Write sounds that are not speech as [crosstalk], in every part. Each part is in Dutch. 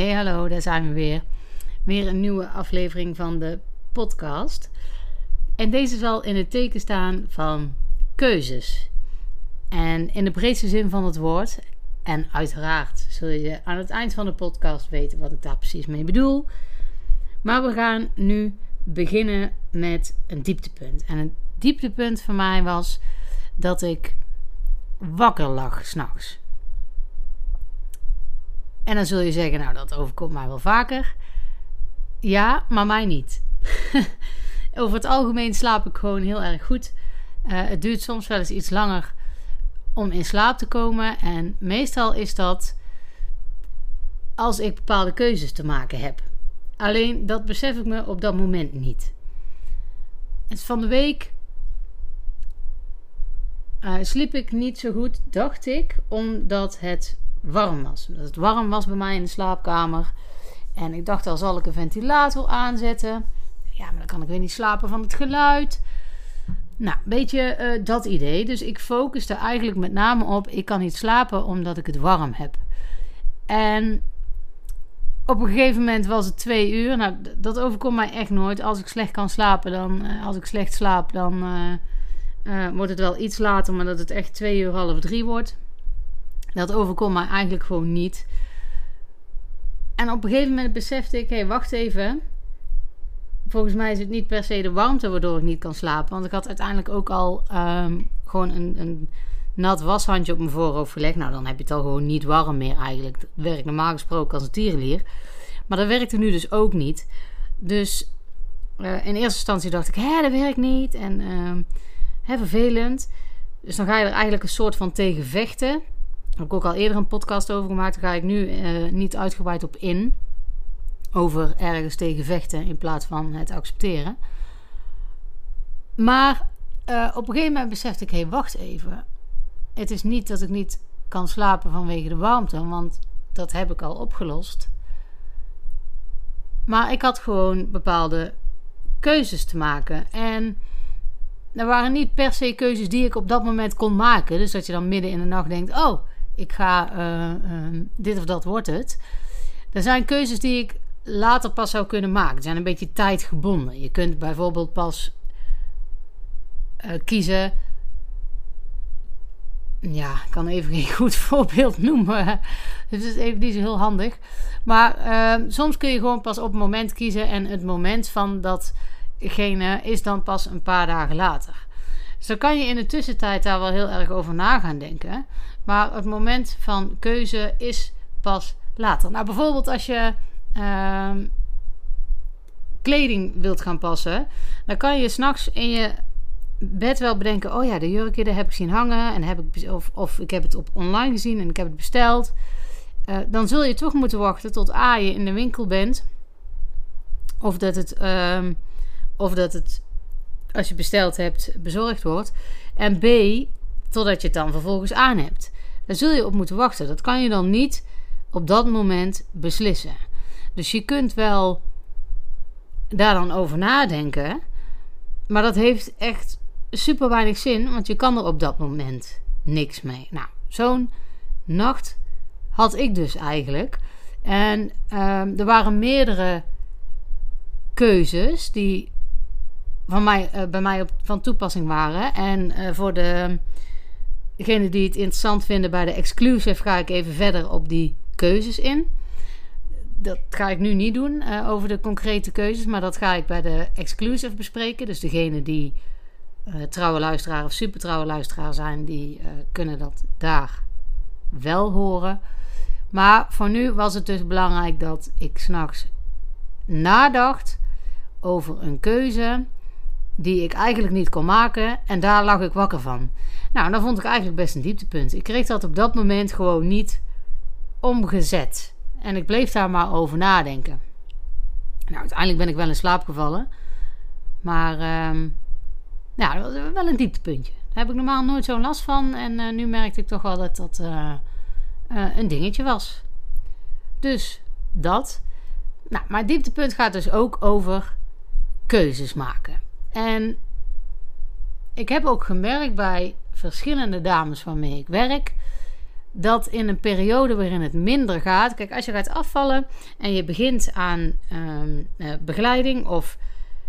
Hey, hallo, daar zijn we weer. Weer een nieuwe aflevering van de podcast. En deze zal in het teken staan van keuzes. En in de breedste zin van het woord. En uiteraard zul je aan het eind van de podcast weten wat ik daar precies mee bedoel. Maar we gaan nu beginnen met een dieptepunt. En een dieptepunt voor mij was dat ik wakker lag s'nachts. En dan zul je zeggen, nou dat overkomt mij wel vaker. Ja, maar mij niet. [laughs] Over het algemeen slaap ik gewoon heel erg goed. Uh, het duurt soms wel eens iets langer om in slaap te komen. En meestal is dat als ik bepaalde keuzes te maken heb. Alleen dat besef ik me op dat moment niet. Het van de week uh, sliep ik niet zo goed, dacht ik, omdat het warm was. Dat het warm was bij mij in de slaapkamer. En ik dacht, al zal ik een ventilator aanzetten. Ja, maar dan kan ik weer niet slapen van het geluid. Nou, een beetje uh, dat idee. Dus ik focuste eigenlijk met name op: ik kan niet slapen omdat ik het warm heb. En op een gegeven moment was het twee uur. Nou, dat overkomt mij echt nooit. Als ik slecht kan slapen, dan. Uh, als ik slecht slaap, dan. Uh, wordt het wel iets later, maar dat het echt twee uur, half drie wordt. Dat overkomt mij eigenlijk gewoon niet. En op een gegeven moment besefte ik: hé, hey, wacht even. Volgens mij is het niet per se de warmte waardoor ik niet kan slapen. Want ik had uiteindelijk ook al um, gewoon een, een, nat washandje op mijn voorhoofd gelegd. Nou, dan heb je het al gewoon niet warm meer eigenlijk. Dat werkt normaal gesproken als een tierenlier. Maar dat werkte nu dus ook niet. Dus uh, in eerste instantie dacht ik: hé, dat werkt niet. En uh, hè, vervelend. Dus dan ga je er eigenlijk een soort van tegen vechten heb ik ook al eerder een podcast over gemaakt. Daar ga ik nu uh, niet uitgebreid op in. Over ergens tegen vechten in plaats van het accepteren. Maar uh, op een gegeven moment besefte ik: hé, hey, wacht even. Het is niet dat ik niet kan slapen vanwege de warmte, want dat heb ik al opgelost. Maar ik had gewoon bepaalde keuzes te maken. En er waren niet per se keuzes die ik op dat moment kon maken. Dus dat je dan midden in de nacht denkt: oh ik ga uh, uh, dit of dat wordt het. Er zijn keuzes die ik later pas zou kunnen maken. Ze zijn een beetje tijdgebonden. Je kunt bijvoorbeeld pas uh, kiezen. Ja, ik kan even geen [laughs] goed voorbeeld noemen. Het is even niet zo heel handig. Maar ehm, soms kun je gewoon pas op het moment kiezen. En het moment van datgene is dan pas een paar dagen later. Dan kan je in de tussentijd daar wel heel erg over na gaan denken. Maar het moment van keuze is pas later. Nou, bijvoorbeeld als je uh, kleding wilt gaan passen, dan kan je s'nachts in je bed wel bedenken: oh ja, de jurkje daar heb ik zien hangen en heb ik, of, of ik heb het op online gezien en ik heb het besteld. Uh, dan zul je toch moeten wachten tot A je in de winkel bent. Of dat het, uh, of dat het als je besteld hebt, bezorgd wordt. En B, totdat je het dan vervolgens aan hebt. Daar zul je op moeten wachten. Dat kan je dan niet op dat moment beslissen. Dus je kunt wel daar dan over nadenken. Maar dat heeft echt super weinig zin, want je kan er op dat moment niks mee. Nou, zo'n nacht had ik dus eigenlijk. En uh, er waren meerdere keuzes die mij, uh, bij mij op, van toepassing waren. En uh, voor de, degenen die het interessant vinden bij de exclusive ga ik even verder op die keuzes in. Dat ga ik nu niet doen uh, over de concrete keuzes, maar dat ga ik bij de exclusive bespreken. Dus degene die trouwe luisteraar of super trouwe luisteraar zijn, die kunnen dat daar wel horen. Maar voor nu was het dus belangrijk dat ik s'nachts nadacht over een keuze die ik eigenlijk niet kon maken. En daar lag ik wakker van. Nou, dat vond ik eigenlijk best een dieptepunt. Ik kreeg dat op dat moment gewoon niet omgezet. En ik bleef daar maar over nadenken. Nou, uiteindelijk ben ik wel in slaap gevallen. Maar, ja, dat was wel een dieptepuntje. Daar heb ik normaal nooit zo'n last van. En uh, nu merkte ik toch wel dat dat uh, uh, een dingetje was. Dus dat. Nou, maar dieptepunt gaat dus ook over keuzes maken. En ik heb ook gemerkt bij verschillende dames waarmee ik werk dat in een periode waarin het minder gaat. Kijk, als je gaat afvallen en je begint aan ehm, eh, begeleiding of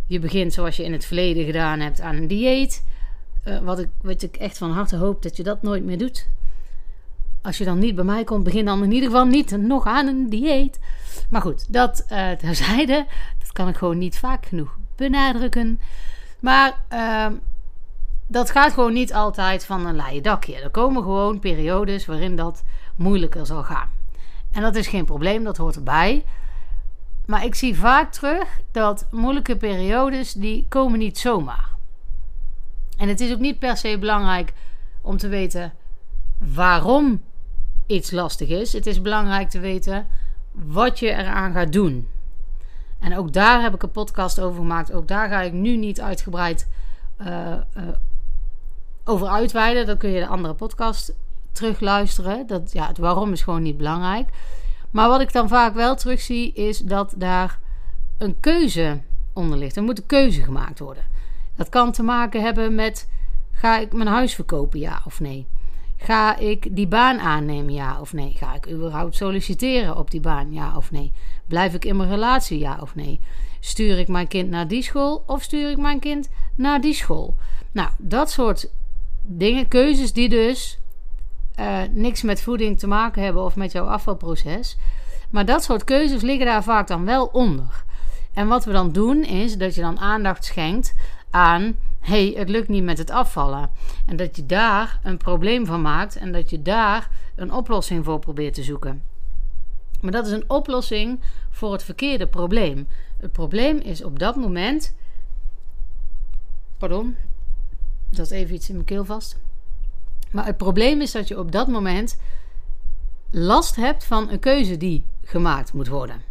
je begint zoals je in het verleden gedaan hebt aan een dieet. Uh, wat, ik, wat ik echt van harte hoop dat je dat nooit meer doet. Als je dan niet bij mij komt, begin dan in ieder geval niet nog aan een dieet. Maar goed, dat uh, terzijde. Dat kan ik gewoon niet vaak genoeg benadrukken. Maar uh, dat gaat gewoon niet altijd van een laaie dakje. Er komen gewoon periodes waarin dat moeilijker zal gaan. En dat is geen probleem, dat hoort erbij. Maar ik zie vaak terug dat moeilijke periodes, die komen niet zomaar. En het is ook niet per se belangrijk om te weten waarom iets lastig is. Het is belangrijk te weten wat je eraan gaat doen. En ook daar heb ik een podcast over gemaakt. Ook daar ga ik nu niet uitgebreid uh, uh, over uitweiden. Dan kun je de andere podcast terugluisteren. Dat, ja, het waarom is gewoon niet belangrijk. Maar wat ik dan vaak wel terugzie, is dat daar een keuze onder ligt. Er moet een keuze gemaakt worden. Dat kan te maken hebben met: ga ik mijn huis verkopen, ja of nee? Ga ik die baan aannemen, ja of nee? Ga ik überhaupt solliciteren op die baan, ja of nee? Blijf ik in mijn relatie, ja of nee? Stuur ik mijn kind naar die school of stuur ik mijn kind naar die school? Nou, dat soort dingen, keuzes die dus uh, niks met voeding te maken hebben of met jouw afvalproces. Maar dat soort keuzes liggen daar vaak dan wel onder. En wat we dan doen is dat je dan aandacht schenkt aan hey, het lukt niet met het afvallen. En dat je daar een probleem van maakt en dat je daar een oplossing voor probeert te zoeken. Maar dat is een oplossing voor het verkeerde probleem. Het probleem is op dat moment. Pardon, dat even iets in mijn keel vast. Maar het probleem is dat je op dat moment last hebt van een keuze die gemaakt moet worden.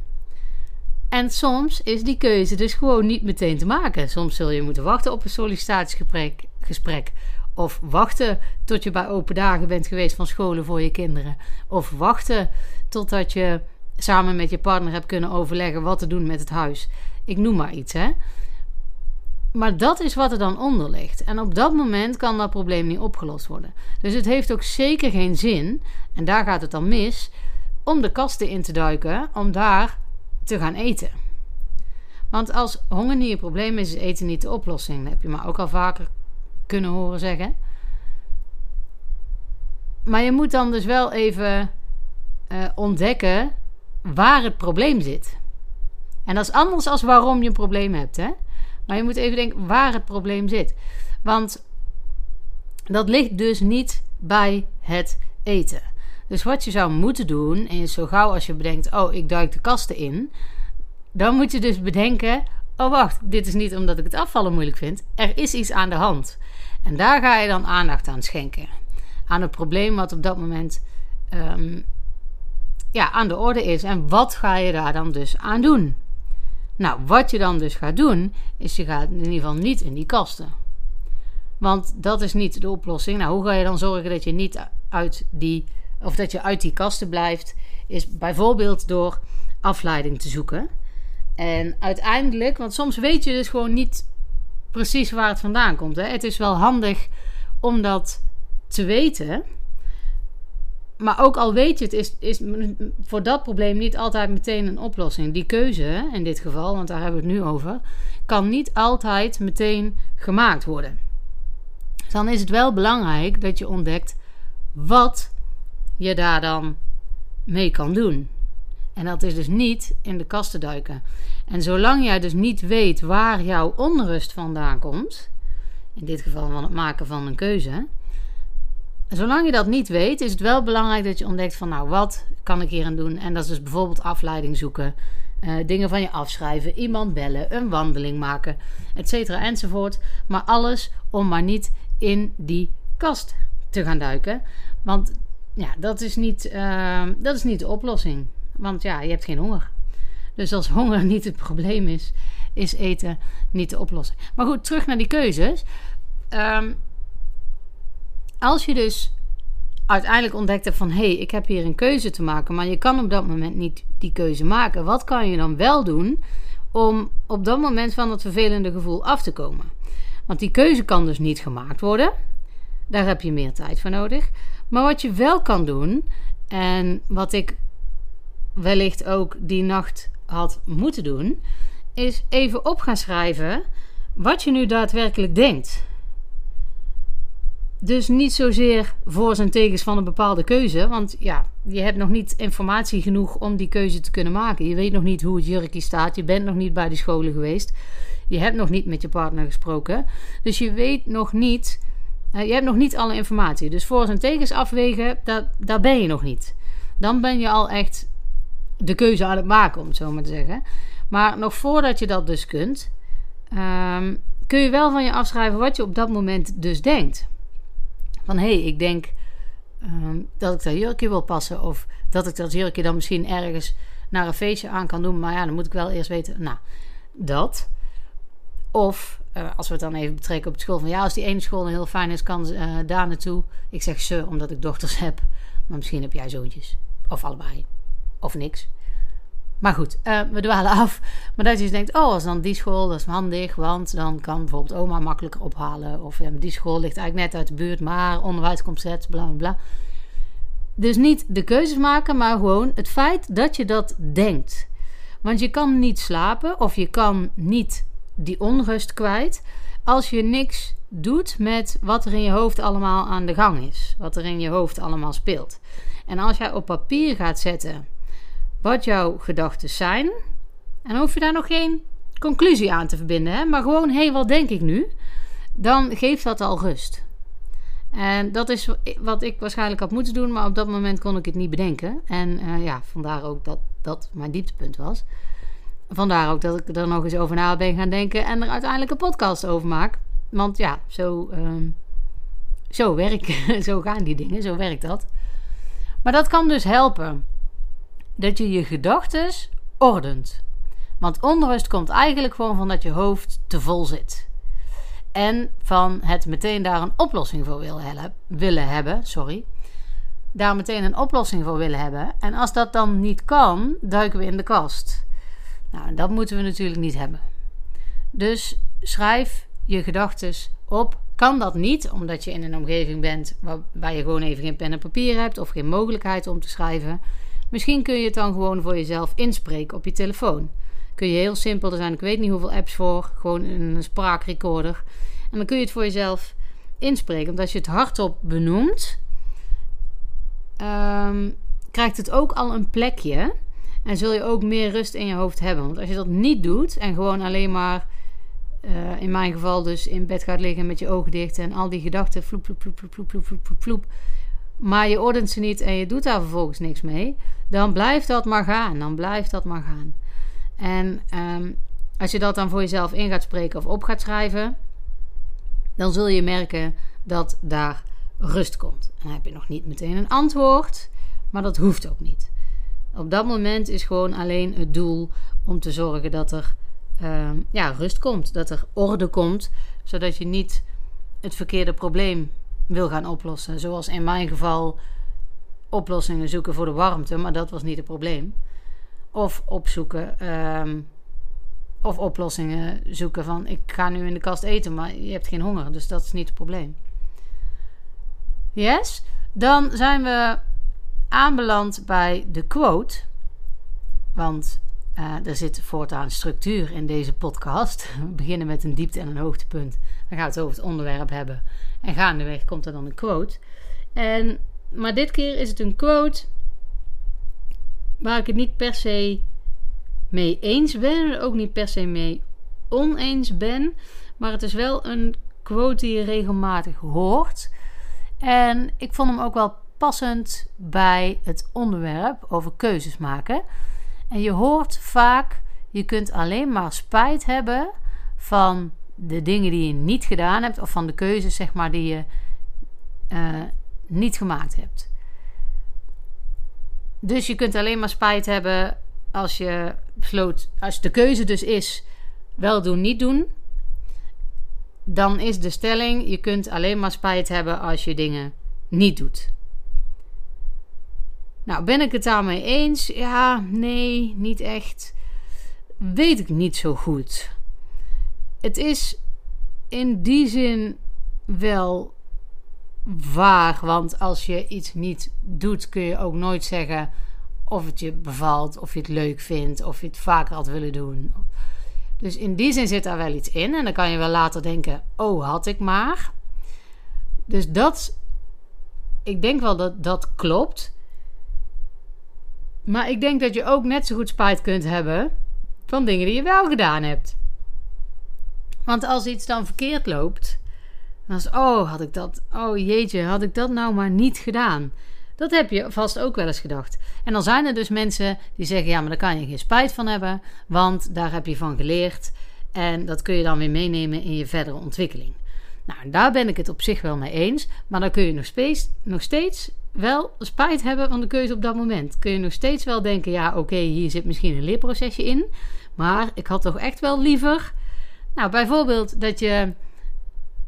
En soms is die keuze dus gewoon niet meteen te maken. Soms zul je moeten wachten op een sollicitatiegesprek. Gesprek, of wachten tot je bij open dagen bent geweest van scholen voor je kinderen. Of wachten totdat je samen met je partner hebt kunnen overleggen wat te doen met het huis. Ik noem maar iets, hè. Maar dat is wat er dan onder ligt. En op dat moment kan dat probleem niet opgelost worden. Dus het heeft ook zeker geen zin, en daar gaat het dan mis, om de kasten in te duiken, om daar te gaan eten. Want als honger niet een probleem is, is eten niet de oplossing. Dat heb je maar ook al vaker kunnen horen zeggen. Maar je moet dan dus wel even uh, ontdekken waar het probleem zit. En dat is anders als waarom je een probleem hebt. Hè? Maar je moet even denken waar het probleem zit. Want dat ligt dus niet bij het eten. Dus wat je zou moeten doen, is zo gauw als je bedenkt: oh, ik duik de kasten in. Dan moet je dus bedenken: oh, wacht, dit is niet omdat ik het afvallen moeilijk vind. Er is iets aan de hand. En daar ga je dan aandacht aan schenken. Aan het probleem wat op dat moment um, ja, aan de orde is. En wat ga je daar dan dus aan doen? Nou, wat je dan dus gaat doen, is je gaat in ieder geval niet in die kasten. Want dat is niet de oplossing. Nou, hoe ga je dan zorgen dat je niet uit die, of dat je uit die kasten blijft? Is bijvoorbeeld door afleiding te zoeken. En uiteindelijk, want soms weet je dus gewoon niet precies waar het vandaan komt. Hè? Het is wel handig om dat te weten. Maar ook al weet je het, is, is voor dat probleem niet altijd meteen een oplossing. Die keuze, in dit geval, want daar hebben we het nu over, kan niet altijd meteen gemaakt worden. Dan is het wel belangrijk dat je ontdekt wat je daar dan mee kan doen. En dat is dus niet in de kast te duiken. En zolang jij dus niet weet waar jouw onrust vandaan komt, in dit geval van het maken van een keuze, zolang je dat niet weet, is het wel belangrijk dat je ontdekt van nou, wat kan ik hier aan doen? En dat is dus bijvoorbeeld afleiding zoeken, uh, dingen van je afschrijven, iemand bellen, een wandeling maken, et cetera enzovoort. Maar alles om maar niet in die kast te gaan duiken. Want ja, dat is niet, uh, dat is niet de oplossing. Want ja, je hebt geen honger. Dus als honger [laughs] niet het probleem is, is eten niet de oplossing. Maar goed, terug naar die keuzes. Um, als je dus uiteindelijk ontdekt van hé, hey, ik heb hier een keuze te maken, maar je kan op dat moment niet die keuze maken. Wat kan je dan wel doen om op dat moment van dat vervelende gevoel af te komen? Want die keuze kan dus niet gemaakt worden. Daar heb je meer tijd voor nodig. Maar wat je wel kan doen, en wat ik wellicht ook die nacht had moeten doen, is even op gaan schrijven wat je nu daadwerkelijk denkt. Dus niet zozeer voor en tegens van een bepaalde keuze. Want ja, je hebt nog niet informatie genoeg om die keuze te kunnen maken. Je weet nog niet hoe het jurkje staat. Je bent nog niet bij de scholen geweest. Je hebt nog niet met je partner gesproken. Dus je weet nog niet. Uh, je hebt nog niet alle informatie. Dus voor en tegens afwegen, dat, daar ben je nog niet. Dan ben je al echt de keuze aan het maken, om het zo maar te zeggen. Maar nog voordat je dat dus kunt, um, kun je wel van je afschrijven wat je op dat moment dus denkt. Van hé, hey, ik denk um, dat ik dat jurkje wil passen. Of dat ik dat jurkje dan misschien ergens naar een feestje aan kan doen. Maar ja, dan moet ik wel eerst weten. Nou, dat. Of uh, als we het dan even betrekken op de school. Van ja, als die ene school heel fijn is, kan uh, daar naartoe. Ik zeg ze, omdat ik dochters heb. Maar misschien heb jij zoontjes. Of allebei. Of niks. Maar goed, uh, we dwalen af. Maar dat je dus denkt, oh, als dan die school, dat is handig. Want dan kan bijvoorbeeld oma makkelijker ophalen. Of die school ligt eigenlijk net uit de buurt. Maar onderwijs komt bla bla bla. Dus niet de keuzes maken, maar gewoon het feit dat je dat denkt. Want je kan niet slapen of je kan niet die onrust kwijt als je niks doet met wat er in je hoofd allemaal aan de gang is. Wat er in je hoofd allemaal speelt. En als jij op papier gaat zetten wat jouw gedachten zijn. En hoef je daar nog geen conclusie aan te verbinden, hè? maar gewoon, hé, hey, wat denk ik nu? Dan geeft dat al rust. En dat is wat ik waarschijnlijk had moeten doen, maar op dat moment kon ik het niet bedenken. En uh, ja, vandaar ook dat dat mijn dieptepunt was. Vandaar ook dat ik er nog eens over na ben gaan denken en er uiteindelijk een podcast over maak. Want ja, zo, uh, zo, werk, [laughs] zo gaan die dingen, zo werkt dat. Maar dat kan dus helpen dat je je gedachten ordent. Want onrust komt eigenlijk gewoon van dat je hoofd te vol zit. En van het meteen daar een oplossing voor willen, willen hebben. Sorry. Daar meteen een oplossing voor willen hebben. En als dat dan niet kan, duiken we in de kast. Nou, dat moeten we natuurlijk niet hebben. Dus schrijf je gedachten op. Kan dat niet, omdat je in een omgeving bent waar je gewoon even geen pen en papier hebt of geen mogelijkheid om te schrijven? Misschien kun je het dan gewoon voor jezelf inspreken op je telefoon. Kun je heel simpel, er zijn ik weet niet hoeveel apps voor, gewoon een spraakrecorder. En dan kun je het voor jezelf inspreken. Als je het hardop benoemt, um, krijgt het ook al een plekje. En zul je ook meer rust in je hoofd hebben. Want als je dat niet doet en gewoon alleen maar, uh, in mijn geval dus in bed gaat liggen met je ogen dicht en al die gedachten vloep, vloep, vloep, vloep, vloep maar je ordent ze niet en je doet daar vervolgens niks mee, dan blijft dat maar gaan. Dan blijft dat maar gaan. En um, als je dat dan voor jezelf in gaat spreken of op gaat schrijven, dan zul je merken dat daar rust komt. En dan heb je nog niet meteen een antwoord, maar dat hoeft ook niet. Op dat moment is gewoon alleen het doel om te zorgen dat er um, ja, rust komt, dat er orde komt, zodat je niet het verkeerde probleem wil gaan oplossen. Zoals in mijn geval oplossingen zoeken voor de warmte, maar dat was niet het probleem. Of opzoeken, um, of oplossingen zoeken van ik ga nu in de kast eten, maar je hebt geen honger, dus dat is niet het probleem. Yes, dan zijn we aanbeland bij de quote. Want uh, er zit voortaan structuur in deze podcast. [laughs] We beginnen met een diepte en een hoogtepunt. Dan gaan we het over het onderwerp hebben. En gaandeweg komt er dan een quote. En, maar dit keer is het een quote waar ik het niet per se mee eens ben. Ook niet per se mee oneens ben. Maar het is wel een quote die je regelmatig hoort. En ik vond hem ook wel passend bij het onderwerp over keuzes maken. En je hoort vaak, je kunt alleen maar spijt hebben van de dingen die je niet gedaan hebt, of van de keuzes zeg maar die je uh, niet gemaakt hebt. Dus je kunt alleen maar spijt hebben als je besloot, als de keuze dus is wel doen, niet doen. Dan is de stelling: je kunt alleen maar spijt hebben als je dingen niet doet. Nou, ben ik het daarmee eens? Ja, nee, niet echt. Weet ik niet zo goed. Het is in die zin wel vaag. Want als je iets niet doet, kun je ook nooit zeggen of het je bevalt, of je het leuk vindt, of je het vaker had willen doen. Dus in die zin zit daar wel iets in. En dan kan je wel later denken: oh, had ik maar. Dus dat, ik denk wel dat dat klopt. Maar ik denk dat je ook net zo goed spijt kunt hebben van dingen die je wel gedaan hebt. Want als iets dan verkeerd loopt, dan is oh, had ik dat, oh jeetje, had ik dat nou maar niet gedaan. Dat heb je vast ook wel eens gedacht. En dan zijn er dus mensen die zeggen: ja, maar daar kan je geen spijt van hebben, want daar heb je van geleerd. En dat kun je dan weer meenemen in je verdere ontwikkeling. Nou, daar ben ik het op zich wel mee eens. Maar dan kun je nog steeds, nog steeds wel spijt hebben van de keuze op dat moment. Kun je nog steeds wel denken: ja, oké, hier zit misschien een leerprocesje in. Maar ik had toch echt wel liever. Nou, bijvoorbeeld dat je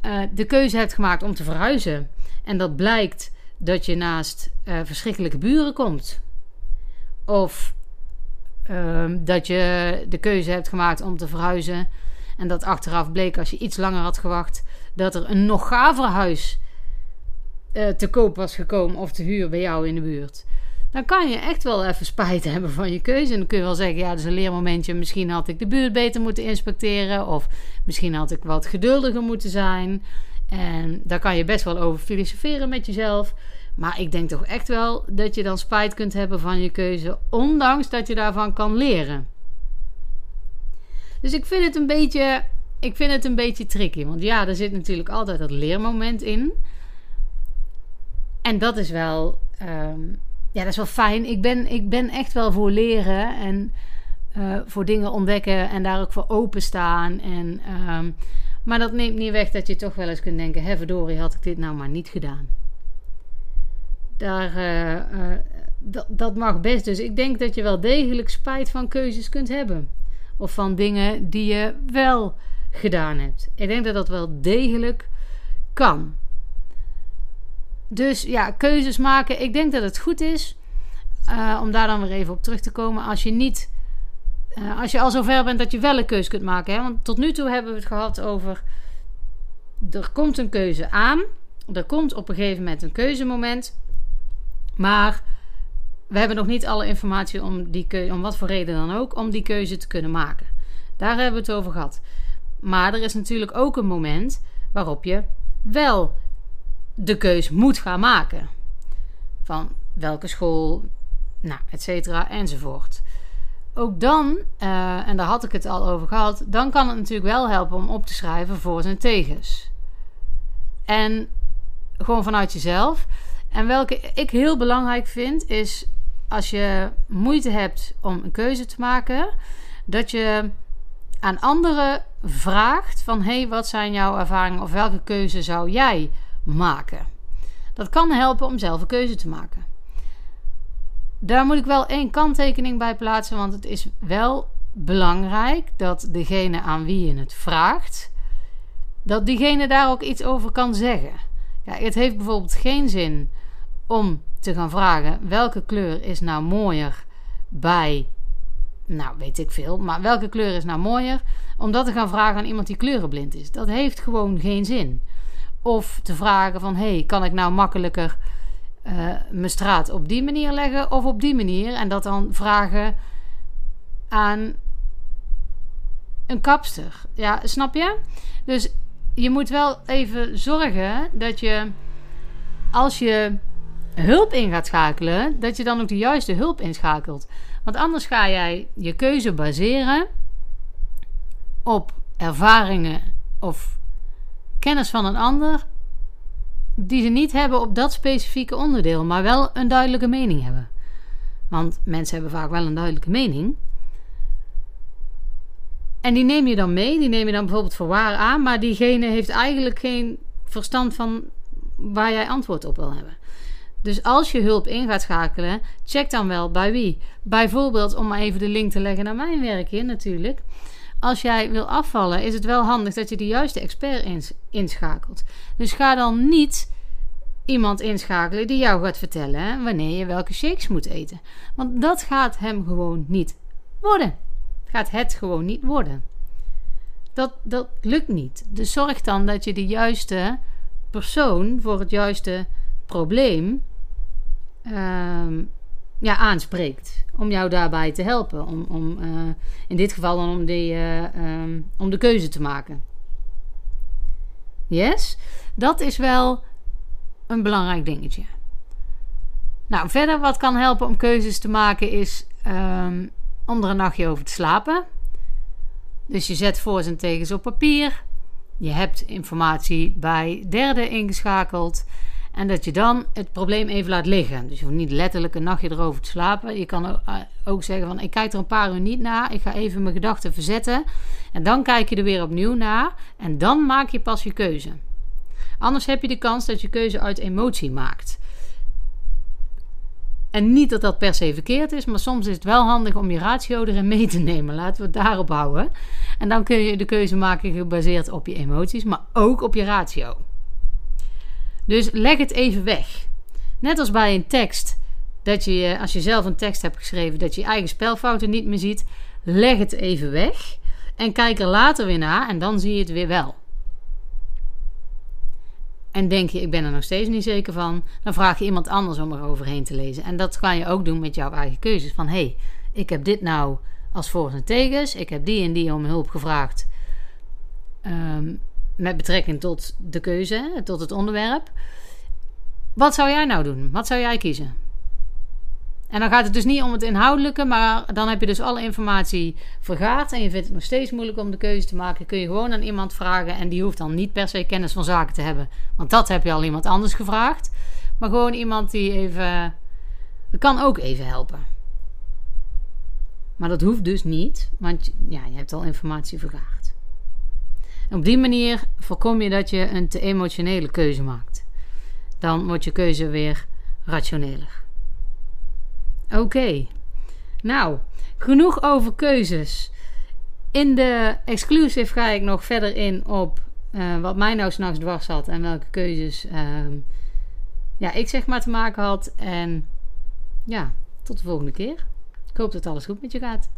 uh, de keuze hebt gemaakt om te verhuizen. En dat blijkt dat je naast uh, verschrikkelijke buren komt. Of uh, dat je de keuze hebt gemaakt om te verhuizen. En dat achteraf bleek, als je iets langer had gewacht, dat er een nog gaver huis uh, te koop was gekomen of te huur bij jou in de buurt. Dan kan je echt wel even spijt [laughs] hebben van je keuze. En dan kun je wel zeggen: ja, dat is een leermomentje. Misschien had ik de buurt beter moeten inspecteren. Of misschien had ik wat geduldiger moeten zijn. En daar kan je best wel over filosoferen met jezelf. Maar ik denk toch echt wel dat je dan spijt kunt hebben van je keuze, ondanks dat je daarvan kan leren. Dus ik vind het een beetje, ik vind het een beetje tricky. Want ja, er zit natuurlijk altijd dat leermoment in. En dat is wel, um, ja, dat is wel fijn. Ik ben, ik ben echt wel voor leren en uh, voor dingen ontdekken en daar ook voor openstaan. En um, maar dat neemt niet weg dat je toch wel eens kunt denken: hè, verdorie, had ik dit nou maar niet gedaan. Daar, uh, uh, dat, dat mag best. Dus ik denk dat je wel degelijk spijt van keuzes kunt hebben. Of van dingen die je wel gedaan hebt. Ik denk dat dat wel degelijk kan. Dus ja, keuzes maken. Ik denk dat het goed is uh, om daar dan weer even op terug te komen. Als je niet uh, als je al zover bent dat je wel een keuze kunt maken. Hè? Want tot nu toe hebben we het gehad over. Er komt een keuze aan. Er komt op een gegeven moment een keuzemoment. Maar we hebben nog niet alle informatie om, die keuze, om wat voor reden dan ook, om die keuze te kunnen maken. Daar hebben we het over gehad. Maar er is natuurlijk ook een moment waarop je wel de keuze moet gaan maken. Van welke school, nou, et cetera, enzovoort ook dan, uh, en daar had ik het al over gehad, dan kan het natuurlijk wel helpen om op te schrijven voor en tegens. En gewoon vanuit jezelf. En welke ik heel belangrijk vind, is als je moeite hebt om een keuze te maken, dat je aan anderen vraagt van hey, wat zijn jouw ervaringen of welke keuze zou jij maken? Dat kan helpen om zelf een keuze te maken. Daar moet ik wel één kanttekening bij plaatsen, want het is wel belangrijk dat degene aan wie je het vraagt, dat diegene daar ook iets over kan zeggen. Ja, het heeft bijvoorbeeld geen zin om te gaan vragen welke kleur is nou mooier bij, nou weet ik veel, maar welke kleur is nou mooier, om dat te gaan vragen aan iemand die kleurenblind is. Dat heeft gewoon geen zin. Of te vragen van, hey, kan ik nou makkelijker uh, mijn straat op die manier leggen of op die manier. En dat dan vragen aan een kapster. Ja, snap je? Dus je moet wel even zorgen dat je als je hulp in gaat schakelen, dat je dan ook de juiste hulp inschakelt. Want anders ga jij je keuze baseren op ervaringen of kennis van een ander die ze niet hebben op dat specifieke onderdeel, maar wel een duidelijke mening hebben. Want mensen hebben vaak wel een duidelijke mening. En die neem je dan mee, die neem je dan bijvoorbeeld voor waar aan, maar diegene heeft eigenlijk geen verstand van waar jij antwoord op wil hebben. Dus als je hulp in gaat schakelen, check dan wel bij wie. Bijvoorbeeld, om maar even de link te leggen naar mijn werk hier natuurlijk als jij wil afvallen, is het wel handig dat je de juiste expert inschakelt. Dus ga dan niet iemand inschakelen die jou gaat vertellen wanneer je welke shakes moet eten. Want dat gaat hem gewoon niet worden. Gaat het gewoon niet worden. Dat, dat lukt niet. Dus zorg dan dat je de juiste persoon voor het juiste probleem ehm, ja, aanspreekt. Om jou daarbij te helpen. Om, om, eh, in dit geval dan om, die, eh, ehm, om de keuze te maken. Yes? Dat is wel een belangrijk dingetje. Nou, verder wat kan helpen om keuzes te maken is um, om er een nachtje over te slapen. Dus je zet voor's en tegens op papier. Je hebt informatie bij derden ingeschakeld. En dat je dan het probleem even laat liggen. Dus je hoeft niet letterlijk een nachtje erover te slapen. Je kan ook eh, zeggen van ik kijk er een paar uur niet naar. Ik ga even mijn gedachten verzetten. En dan kijk je er weer opnieuw naar. En dan maak je pas je keuze. Anders heb je de kans dat je keuze uit emotie maakt. En niet dat dat per se verkeerd is, maar soms is het wel handig om je ratio erin mee te nemen. Laten we het daarop houden. En dan kun je de keuze maken gebaseerd op je emoties, maar ook op je ratio. Dus leg het even weg. Net als bij een tekst, dat je, als je zelf een tekst hebt geschreven, dat je je eigen spelfouten niet meer ziet, leg het even weg en kijk er later weer naar en dan zie je het weer wel. En denk je, ik ben er nog steeds niet zeker van, dan vraag je iemand anders om er overheen te lezen. En dat kan je ook doen met jouw eigen keuzes. Van hé, hey, ik heb dit nou als voor en tegens, ik heb die en die om hulp gevraagd. Um, met betrekking tot de keuze, tot het onderwerp. Wat zou jij nou doen? Wat zou jij kiezen? En dan gaat het dus niet om het inhoudelijke, maar dan heb je dus alle informatie vergaard en je vindt het nog steeds moeilijk om de keuze te maken. Kun je gewoon aan iemand vragen en die hoeft dan niet per se kennis van zaken te hebben, want dat heb je al iemand anders gevraagd. Maar gewoon iemand die even. Kan ook even helpen. Maar dat hoeft dus niet, want ja, je hebt al informatie vergaard. Op die manier voorkom je dat je een te emotionele keuze maakt. Dan wordt je keuze weer rationeler. Oké. Nou, genoeg over keuzes. In de exclusive ga ik nog verder in op uh, wat mij nou s'nachts dwars had en welke keuzes uh, ja, ik zeg maar te maken had. En ja, tot de volgende keer. Ik hoop dat alles goed met je gaat.